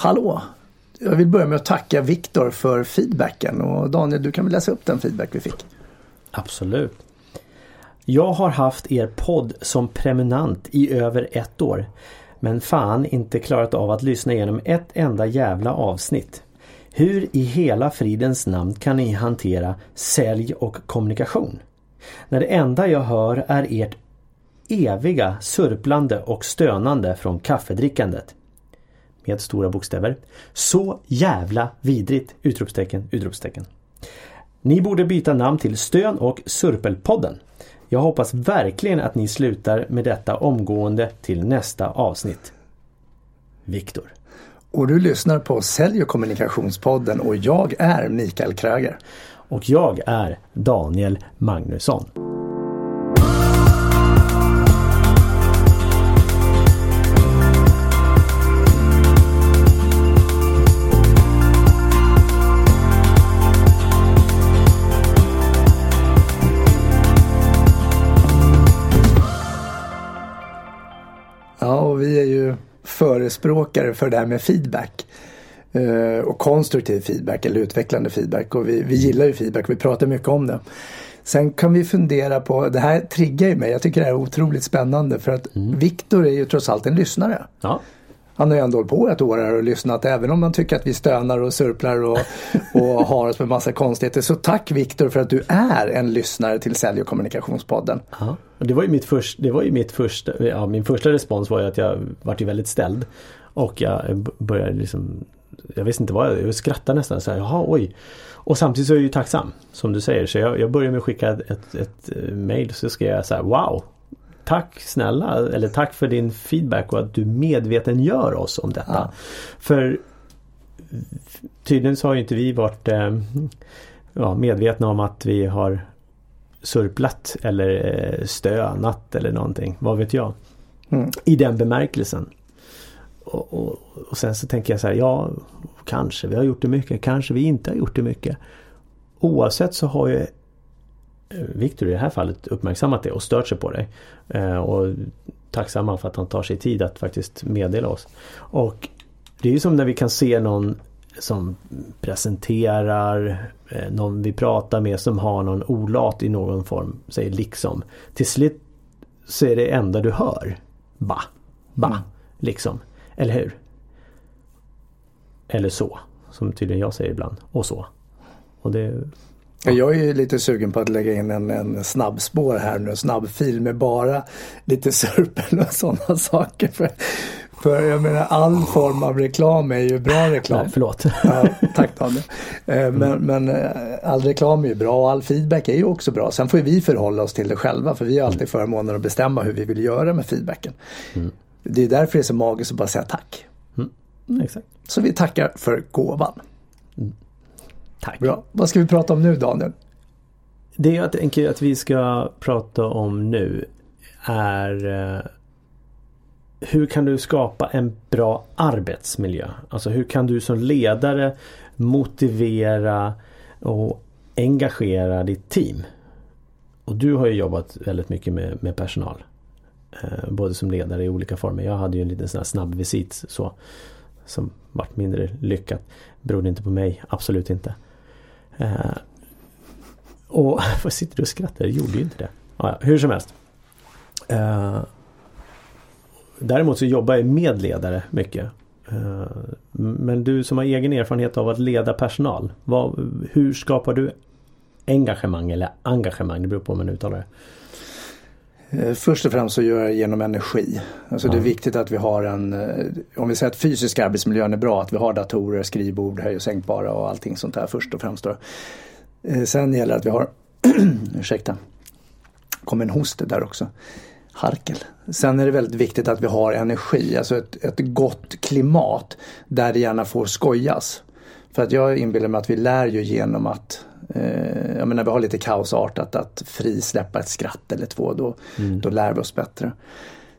Hallå! Jag vill börja med att tacka Viktor för feedbacken och Daniel du kan väl läsa upp den feedback vi fick? Absolut. Jag har haft er podd som prenumerant i över ett år. Men fan inte klarat av att lyssna igenom ett enda jävla avsnitt. Hur i hela fridens namn kan ni hantera sälj och kommunikation? När det enda jag hör är ert eviga surplande och stönande från kaffedrickandet. Med stora bokstäver. Så jävla vidrigt! Utropstecken, utropstecken. Ni borde byta namn till Stön och Surpelpodden. Jag hoppas verkligen att ni slutar med detta omgående till nästa avsnitt. Viktor. Och du lyssnar på Sälj och kommunikationspodden och jag är Mikael Kröger. Och jag är Daniel Magnusson. Förespråkare för det här med feedback. Eh, och konstruktiv feedback eller utvecklande feedback. Och vi, vi gillar ju feedback, vi pratar mycket om det. Sen kan vi fundera på, det här triggar ju mig, jag tycker det här är otroligt spännande för att mm. Viktor är ju trots allt en lyssnare. Ja. Han har ju ändå hållit på ett år här och lyssnat även om man tycker att vi stönar och surplar och, och har oss med massa konstigheter. Så tack Viktor för att du är en lyssnare till Sälj och kommunikationspodden. Ja. Det var ju mitt första, det var ju mitt första, ja, min första respons var ju att jag vart ju väldigt ställd. Och jag började liksom jag visste inte vad jag, jag skrattade nästan så här, jaha oj. Och samtidigt så är jag ju tacksam som du säger. Så jag, jag börjar med att skicka ett, ett, ett eh, mail så ska jag säga wow. Tack snälla eller tack för din feedback och att du medveten gör oss om detta. Ja. För tydligen så har ju inte vi varit eh, ja, medvetna om att vi har surplat eller eh, stönat eller någonting. Vad vet jag. Mm. I den bemärkelsen. Och, och, och, sen så tänker jag så här, ja kanske vi har gjort det mycket, kanske vi inte har gjort det mycket. Oavsett så har ju eh, Viktor i det här fallet uppmärksammat det och stört sig på det. Eh, och tacksamma för att han tar sig tid att faktiskt meddela oss. Och det är ju som när vi kan se någon som presenterar, eh, någon vi pratar med som har någon olat i någon form, säger liksom. Till slut så är det enda du hör. Ba, ba, mm. liksom. Eller hur? Eller så. Som tydligen jag säger ibland. Och så. Och det. Jag är lite sugen på att lägga in en, en snabbspår här nu, en snabbfil med bara lite surpen och sådana saker. För, för jag menar all form av reklam är ju bra reklam. Nej, förlåt. Ja, tack Daniel. Eh, men, mm. men eh, all reklam är ju bra och all feedback är ju också bra. Sen får vi förhålla oss till det själva för vi har alltid förmånen att bestämma hur vi vill göra med feedbacken. Mm. Det är därför det är så magiskt att bara säga tack. Mm. Exakt. Så vi tackar för gåvan. Tack. Bra. Vad ska vi prata om nu Daniel? Det jag tänker att vi ska prata om nu är eh, hur kan du skapa en bra arbetsmiljö? Alltså hur kan du som ledare motivera och engagera ditt team? Och du har ju jobbat väldigt mycket med, med personal. Eh, både som ledare i olika former. Jag hade ju en liten sån här snabb visit så. Som vart mindre lyckat. Berodde inte på mig, absolut inte. Eh, och vad sitter du och skrattar? Det gjorde ju inte det. Ja, hur som helst. Eh, däremot så jobbar jag med ledare mycket. Eh, men du som har egen erfarenhet av att leda personal. Vad, hur skapar du engagemang eller engagemang? Det beror på hur man uttalar det. Eh, först och främst så gör jag det genom energi. Alltså det är viktigt att vi har en, eh, om vi säger att fysisk arbetsmiljön är bra, att vi har datorer, skrivbord, höj och sänkbara och allting sånt där först och främst. Då. Eh, sen gäller det att vi har, ursäkta, kom en host där också, harkel. Sen är det väldigt viktigt att vi har energi, alltså ett, ett gott klimat där det gärna får skojas. För att jag inbillar mig att vi lär ju genom att eh, jag menar vi har lite kaosartat att frisläppa ett skratt eller två då, mm. då lär vi oss bättre.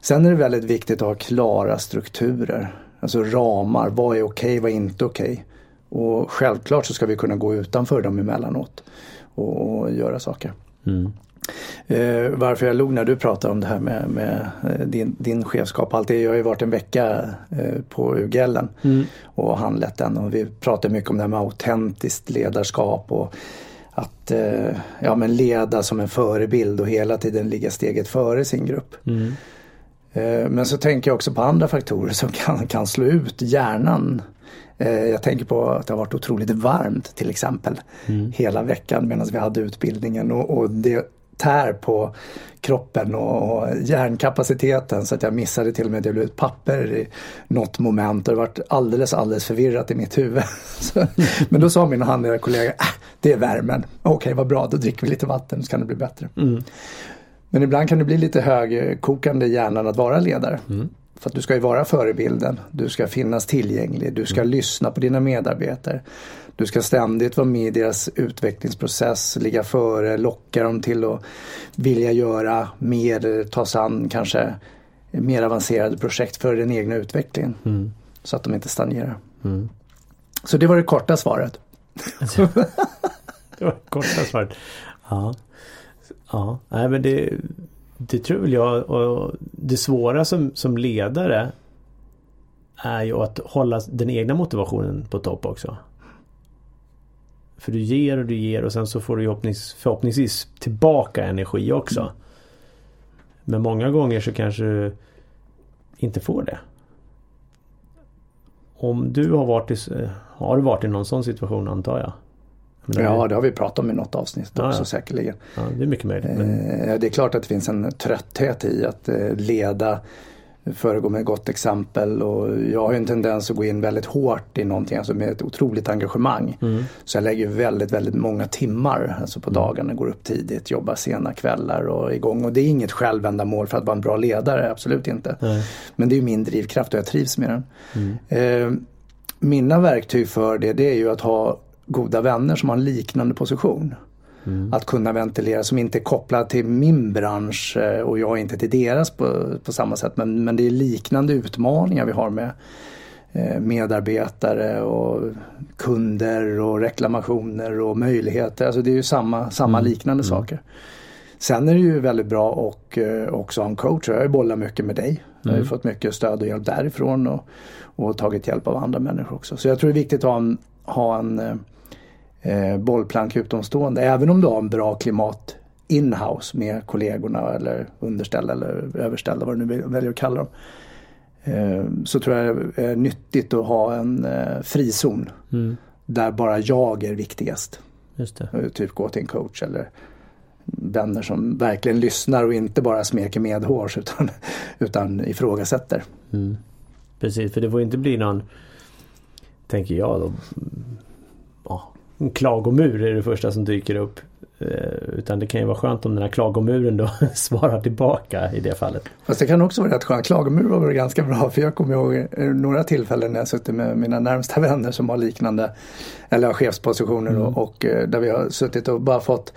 Sen är det väldigt viktigt att ha klara strukturer. Alltså ramar, vad är okej, okay, vad är inte okej. Okay. Och självklart så ska vi kunna gå utanför dem emellanåt och, och göra saker. Mm. Eh, varför jag log när du pratade om det här med, med eh, din, din chefskap. Allt det, jag har ju varit en vecka eh, på UGLen mm. och handlett den och vi pratar mycket om det här med autentiskt ledarskap och att eh, ja, men leda som en förebild och hela tiden ligga steget före sin grupp. Mm. Eh, men så tänker jag också på andra faktorer som kan, kan slå ut hjärnan. Eh, jag tänker på att det har varit otroligt varmt till exempel mm. hela veckan medan vi hade utbildningen och, och det tär på kroppen och, hjärnkapaciteten så att jag missade till och med att jag blev ett papper i något moment och det varit alldeles, alldeles förvirrat i mitt huvud. Så, men då sa min handledarkollega, äh, det är värmen. Okej, okay, vad bra, då dricker vi lite vatten så kan det bli bättre. Mm. Men ibland kan det bli lite högkokande i hjärnan att vara ledare. Mm. För att du ska ju vara förebilden, du ska finnas tillgänglig, du ska mm. lyssna på dina medarbetare. Du ska ständigt vara med i deras utvecklingsprocess, ligga före, locka dem till att vilja göra mer, ta sig an kanske mer avancerade projekt för den egna utvecklingen. Mm. Så att de inte stagnerar. Mm. Så det var det korta svaret. det var det korta svaret. Ja. Ja, nej men det, det tror väl jag. Och det svåra som, som ledare är ju att hålla den egna motivationen på topp också. För du ger och du ger och sen så får du förhoppnings, förhoppningsvis tillbaka energi också. Mm. Men många gånger så kanske du inte får det. Om du har varit i, har du varit i någon sån situation antar jag? Ja, det har vi pratat om i något avsnitt ja, också ja. säkerligen. Ja, det är mycket möjligt. Men... Eh, det är klart att det finns en trötthet i att eh, leda föregå med gott exempel och jag har en tendens att gå in väldigt hårt i någonting, alltså med ett otroligt engagemang. Mm. Så jag lägger väldigt, väldigt många timmar alltså på mm. dagarna, går upp tidigt, jobbar sena kvällar och igång. Och det är inget självändamål för att vara en bra ledare, absolut inte. Mm. Men det är min drivkraft och jag trivs med den. Mm. Eh, mina verktyg för det, det är ju att ha goda vänner som har en liknande position. Mm. Att kunna ventilera som inte är kopplad till min bransch eh, och jag inte till deras på, på samma sätt. Men, men det är liknande utmaningar vi har med eh, medarbetare och kunder och reklamationer och möjligheter. Alltså det är ju samma, samma mm. liknande mm. saker. Sen är det ju väldigt bra och eh, också ha en coach. Jag har ju bollat mycket med dig. Jag har ju mm. fått mycket stöd och hjälp därifrån och, och tagit hjälp av andra människor också. Så jag tror det är viktigt att ha en, ha en eh, bollplank utomstående. Även om du har en bra klimat inhouse med kollegorna eller underställda eller överställda vad du nu väljer att kalla dem. Eh, så tror jag det är nyttigt att ha en eh, frizon. Mm. Där bara jag är viktigast. Just det. Eh, typ gå till en coach eller vänner som verkligen lyssnar och inte bara smeker medhårs utan, utan ifrågasätter. Mm. Precis, för det får inte bli någon, tänker jag då, en klagomur är det första som dyker upp. Eh, utan det kan ju vara skönt om den här klagomuren då svarar tillbaka i det fallet. Fast det kan också vara rätt skönt. Klagomur var väl ganska bra för jag kommer ihåg eh, några tillfällen när jag suttit med mina närmsta vänner som har liknande eller har chefspositioner mm. och, och, eh, där vi har suttit och bara fått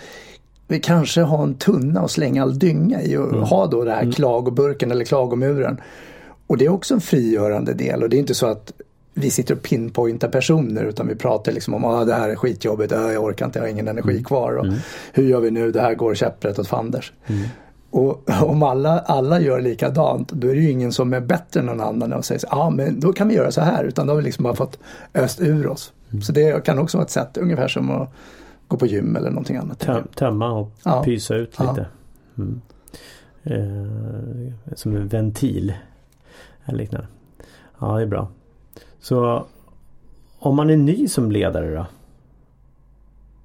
vi kanske har en tunna och slänga all dynga i och mm. ha då det här mm. klagoburken eller klagomuren. Och det är också en frigörande del och det är inte så att vi sitter och pinpointar personer utan vi pratar liksom om att ah, det här är skitjobbigt, ah, jag orkar inte, jag har ingen energi mm. kvar. Och, mm. Hur gör vi nu, det här går käpprätt åt fanders. Mm. Och om alla, alla gör likadant då är det ju ingen som är bättre än någon annan och säger ja ah, men då kan vi göra så här utan då har vi liksom bara fått öst ur oss. Mm. Så det kan också vara ett sätt, ungefär som att gå på gym eller någonting annat. Töm, tömma och ja. pysa ut lite. Ja. Mm. Eh, som en ventil. Eller liknande. Ja det är bra. Så om man är ny som ledare då?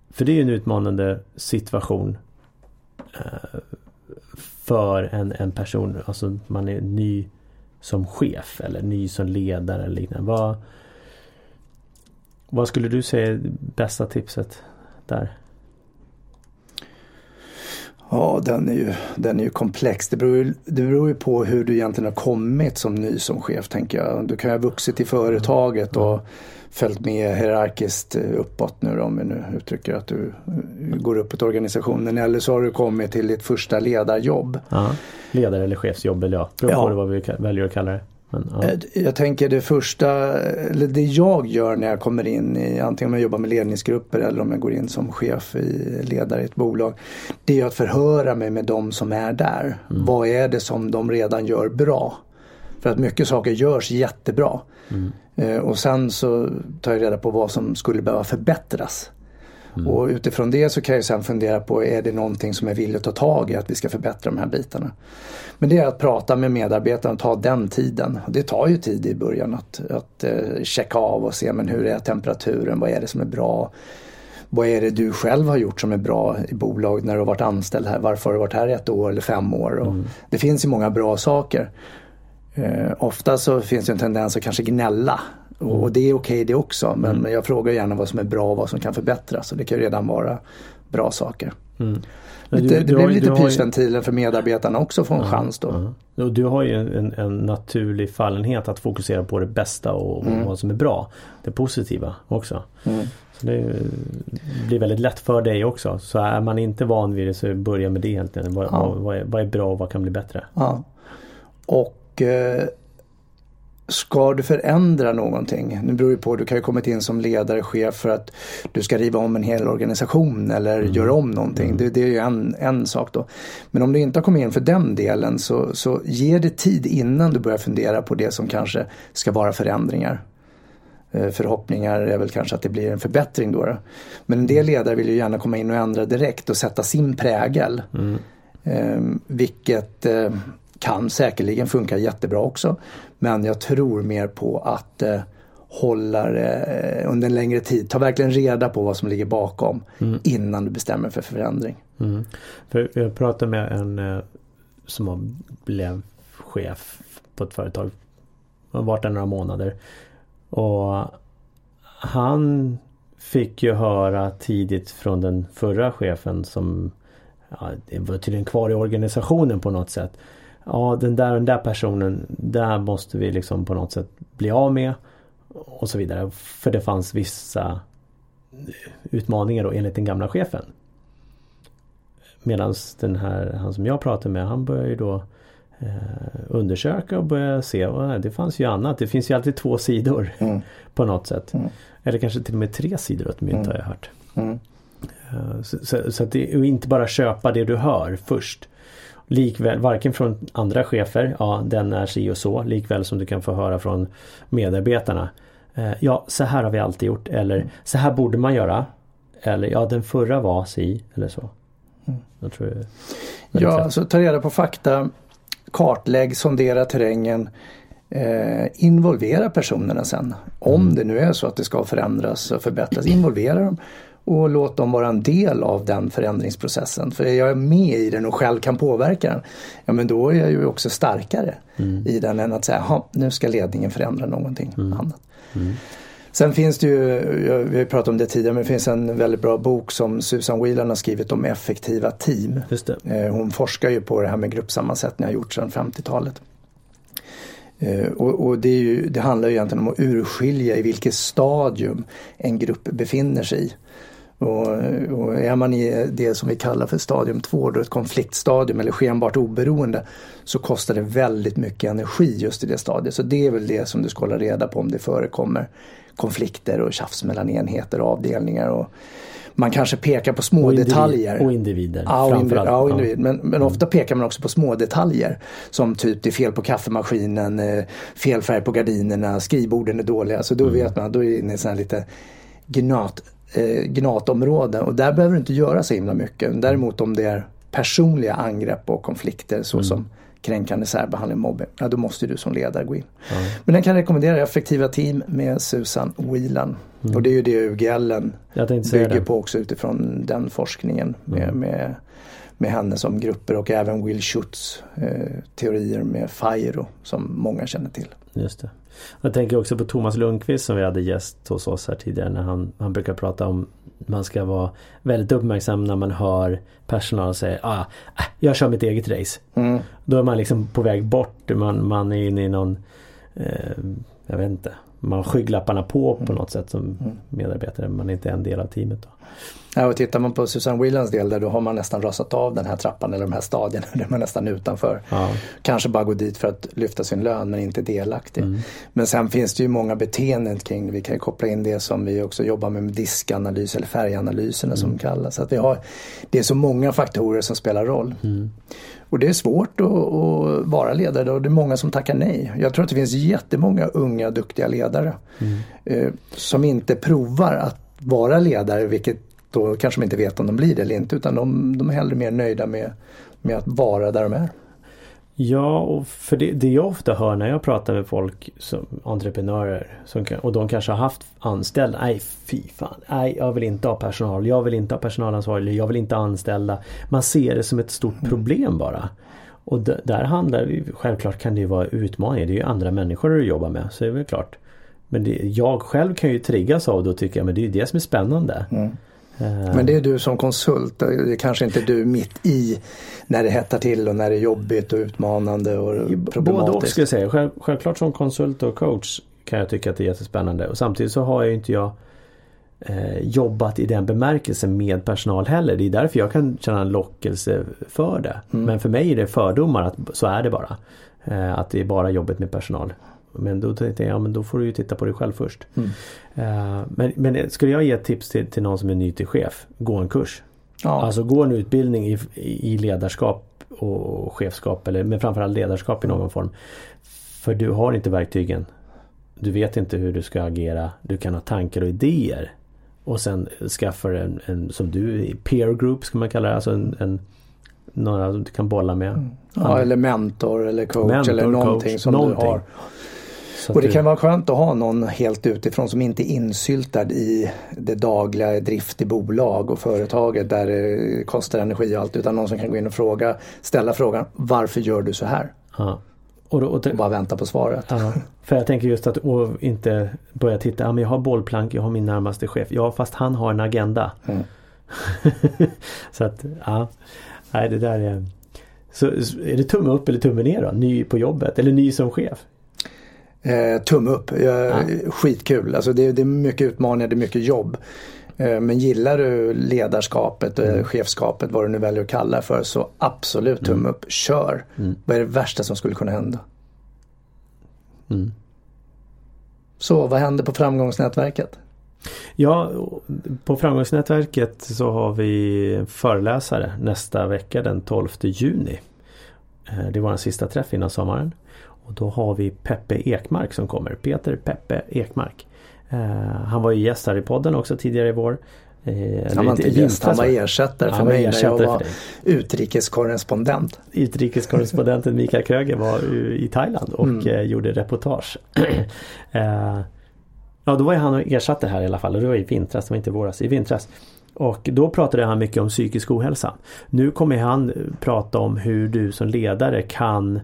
För det är ju en utmanande situation eh, för en, en person. Alltså man är ny som chef eller ny som ledare eller liknande. Vad, vad skulle du säga är bästa tipset där? Ja, den är ju, den är ju komplex. Det beror, ju, det beror ju på hur du egentligen har kommit som ny som chef tänker jag. Du kan ju ha vuxit i företaget och följt med hierarkiskt uppåt nu då, om vi nu uttrycker att du går uppåt organisationen. Eller så har du kommit till ditt första ledarjobb. Ja, ledare eller chefsjobb eller ja, beror ja. på vad vi väljer att kalla det. Men, ja. Eh, jag tänker det första, eller det jag gör när jag kommer in i, antingen om jag jobbar med ledningsgrupper eller om jag går in som chef i ledare i ett bolag. Det är att förhöra mig med de som är där. Mm. Vad är det som de redan gör bra? För att mycket saker görs jättebra. Mm. Eh, och sen så tar jag reda på vad som skulle behöva förbättras. Mm. Och utifrån det så kan jag sen fundera på, är det någonting som jag vill ta tag i att vi ska förbättra de här bitarna. Men det är att prata med medarbetarna och ta den tiden. Det tar ju tid i början att, att uh, checka av och se men hur är temperaturen, vad är det som är bra. Vad är det du själv har gjort som är bra i bolaget när du har varit anställd här? Varför har du varit här ett år eller fem år? Mm. Det finns ju många bra saker. Uh, ofta så finns det en tendens att kanske gnälla. Och det är okej okay det också men, mm. jag frågar gärna vad som är bra och vad som kan förbättras och det kan ju redan vara bra saker. Mm. Lite, du, det blir lite pysventilen för medarbetarna också att få en ja, chans då. Ja. Du har ju en, en, naturlig fallenhet att fokusera på det bästa och, och mm. vad som är bra. Det positiva också. Mm. Så det blir väldigt lätt för dig också. Så är man inte van vid det så börja med det egentligen. Vad, ja. vad, vad, är, vad är bra och vad kan bli bättre? Ja. Och eh, Ska du förändra någonting? Nu beror det på, du kan ju kommit in som ledare, chef för att du ska riva om en hel organisation eller mm. göra om någonting. Mm. Det, det, är ju en, en sak då. Men om du inte har kommit in för den delen så, så ge det tid innan du börjar fundera på det som kanske ska vara förändringar. Eh, förhoppningar är väl kanske att det blir en förbättring då. då. Men en del ledare vill ju gärna komma in och ändra direkt och sätta sin prägel. Mm. Eh, vilket eh, kan säkerligen funka jättebra också. Men jag tror mer på att eh, hålla det eh, under en längre tid. Ta verkligen reda på vad som ligger bakom mm. innan du bestämmer för förändring. Mm. För jag pratade med en eh, som blev chef på ett företag. Han varit där några månader. Och han fick ju höra tidigt från den förra chefen som ja, var tydligen kvar i organisationen på något sätt ja den där den där personen, där måste vi liksom på något sätt bli av med. Och så vidare. För det fanns vissa utmaningar då enligt den gamla chefen. Medan den här, han som jag pratade med, han började ju då eh, undersöka och börja se. Och det fanns ju annat. Det finns ju alltid två sidor mm. på något sätt. Mm. Eller kanske till och med tre sidor åt mynt mm. har jag hört. Mm. Eh, så, så, så, att det är inte bara köpa det du hör först. Likväl, varken från andra chefer, ja den är si och så, likväl som du kan få höra från medarbetarna. Eh, ja, så här har vi alltid gjort eller så här borde man göra. Eller ja, den förra var si eller så. Mm. Jag tror det ja, alltså ta reda på fakta, kartlägg, sondera terrängen. Eh, involvera personerna sen. Om mm. det nu är så att det ska förändras och förbättras, involvera dem och låt dem vara en del av den förändringsprocessen. För är jag med i den och själv kan påverka den, ja men då är jag ju också starkare mm. i den än att säga, nu ska ledningen förändra någonting mm. annat. Mm. Sen finns det ju, vi har pratat om det tidigare, men det finns en väldigt bra bok som Susan Whelan har skrivit om effektiva team. Eh, hon forskar ju på det här med gruppsammansättning, har gjort sedan 50-talet. Eh, och, och det, ju, det, handlar ju egentligen om att urskilja i vilket stadium en grupp befinner sig i. Och, och, är man i det som vi kallar för stadium 2, då ett konfliktstadium eller skenbart oberoende, så kostar det väldigt mycket energi just i det stadiet. Så det är väl det som du ska hålla reda på om det förekommer konflikter och tjafs mellan enheter och avdelningar. Och man kanske pekar på små och individ, detaljer. Och individer. Ja, och individ, ja, och individ. Men, men mm. ofta pekar man också på små detaljer. Som typ det är fel på kaffemaskinen, eh, fel färg på gardinerna, skrivborden är dåliga. Så då mm. vet man, då är det lite gnat eh, gnatområden och där behöver du inte göra så himla mycket. Däremot om det är personliga angrepp och konflikter såsom mm. kränkande särbehandling, mobbing, ja, då måste du som ledare gå in. Mm. Men den kan rekommendera Effektiva team med Susan Whelan. Mm. Och det är ju det UGL bygger på också utifrån den forskningen med, mm. med, med henne som grupper och även Will Schutz eh, teorier med FIRO som många känner till. Just det. Jag tänker också på Thomas Lundqvist som vi hade gäst hos oss här tidigare när han, han brukar prata om man ska vara väldigt uppmärksam när man hör personal säga ah, äh, jag kör mitt eget race. Mm. Då är man liksom på väg bort. Man, man är inne i någon eh, jag vet inte. Man har skygglapparna på på något sätt som medarbetare. Man är inte en del av teamet. Då. Ja, och tittar man på Susan Whelans del där då har man nästan rasat av den här trappan eller de här stadierna. Där man nästan utanför. Ja. Kanske bara går dit för att lyfta sin lön men inte delaktig. Mm. Men sen finns det ju många beteenden kring det. Vi kan ju koppla in det som vi också jobbar med, med diskanalys eller färganalyserna Mm. som kallas. Så att vi har, det är så många faktorer som spelar roll. Mm. Och det är svårt att, att vara ledare och det är många som tackar nej. Jag tror att det finns jättemånga unga duktiga ledare Mm. eh, som inte provar att vara ledare vilket då kanske de inte vet om de blir det eller inte utan de, de är hellre mer nöjda med, med att vara där de är. Ja, och för det, det jag ofta hör när jag pratar med folk som entreprenörer som och de kanske har haft anställda. Nej, fy fan. Nej, jag vill inte ha personal. Jag vill inte ha personalansvarig. Jag vill inte ha anställda. Man ser det som ett stort problem bara. Och d- där handlar det självklart kan det ju vara utmaningar. Det är ju andra människor du jobbar med. Så det är väl klart. Men det, jag själv kan ju triggas av det och tycka men det är ju det som är spännande. Eh, Men det är du som konsult, det är kanske inte du mitt i när det hettar till och när det är jobbigt och utmanande och Både och problematiskt. skulle jag säga. Själv, självklart som konsult och coach kan jag tycka att det är jättespännande. Och samtidigt så har ju inte jag eh, jobbat i den bemärkelsen med personal heller. Det är därför jag kan känna en lockelse för det. Men för mig är det fördomar att så är det bara. Eh, att det är bara jobbet med personal. Men då tänkte jag, ja men då får du ju titta på dig själv först. Eh, men, men skulle jag ge ett tips till, till någon som är ny till chef, gå en kurs. Ja. Alltså gå en utbildning i, i ledarskap och chefskap eller men framförallt ledarskap i någon form. För du har inte verktygen. Du vet inte hur du ska agera. Du kan ha tankar och idéer. Och sen skaffa en, en som du, peer group ska man kalla det. Alltså en, en några du kan bolla med. Ja, eller mentor eller coach Mentor, eller någonting coach, som någonting. du har. Och det kan vara skönt att ha någon helt utifrån som inte är insyltad i det dagliga drift i bolag och företaget där det kostar energi och allt utan någon som kan gå in och fråga, ställa frågan varför gör du så här? ja. och, då, och, Och bara vänta på svaret. Ja, för jag tänker just att inte börja titta, ja, men jag har bollplank, jag har min närmaste chef. Ja fast han har en agenda. Mm. så att, ja. Nej det där är... Så är det tumme upp eller tumme ner då? Ny på jobbet eller ny som chef? Eh, tumme upp, eh, skitkul. Alltså det, det är mycket utmaningar, det är mycket jobb. Eh, men gillar du ledarskapet, eh, chefskapet, vad du nu väljer att kalla det för, så absolut tumme upp, kör. Vad är det värsta som skulle kunna hända? Mm. Så vad händer på framgångsnätverket? Ja, på Framgångsnätverket så har vi föreläsare nästa vecka den 12 juni. Eh, Det är vår sista träff innan sommaren. Och då har vi Peppe Ekmark som kommer. Peter Peppe Ekmark. Eh, Han var ju gäst här i podden också tidigare i vår. Eh, Han var inte gäst, han var va? ersättare för Han mig när ersättare jag för var utrikeskorrespondent. Utrikeskorrespondenten Mikael Kröger var i Thailand och Mm. eh, gjorde reportage. ja då var han och ersatte här i alla fall och det var i vintras, det var inte våras, i vintras. Och då pratade han mycket om psykisk ohälsa. Nu kommer han prata om hur du som ledare kan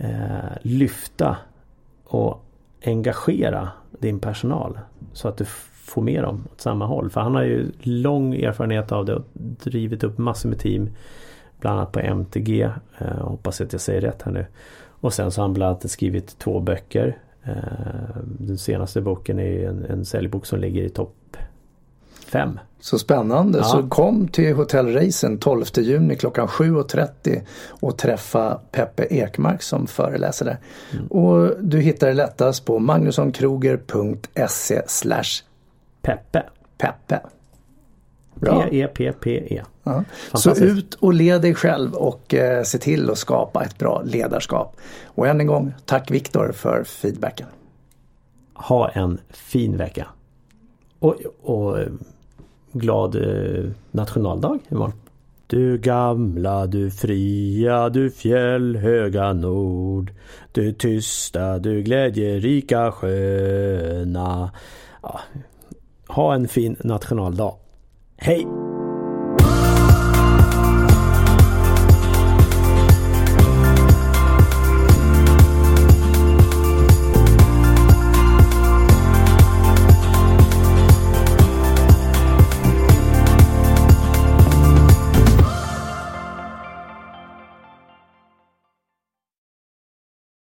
Eh, lyfta och engagera din personal. Så att du får med dem åt samma håll. För han har ju lång erfarenhet av det och drivit upp massor med team. Bland annat på MTG. Eh, hoppas att jag säger rätt här nu. Och sen så har han bland annat skrivit två böcker. Eh, den senaste boken är ju en, en säljbok som ligger i topp fem. Så spännande. Ja. Så kom till Hotell Reisen 12 juni klockan 7.30 och träffa Peppe Ekmark som föreläser där. Mm. Och du hittar det lättast på magnussonkroger.se slash Peppe. Peppe. P-E-P-P-E. Ja. Så ut och led dig själv och eh, se till att skapa ett bra ledarskap. Och än en gång, tack Viktor för feedbacken. Ha en fin vecka. Och, och glad eh, nationaldag imorgon. Du gamla, du fria, du fjällhöga nord. Du tysta, du glädjerika sköna. Ja, ha en fin nationaldag. Hej!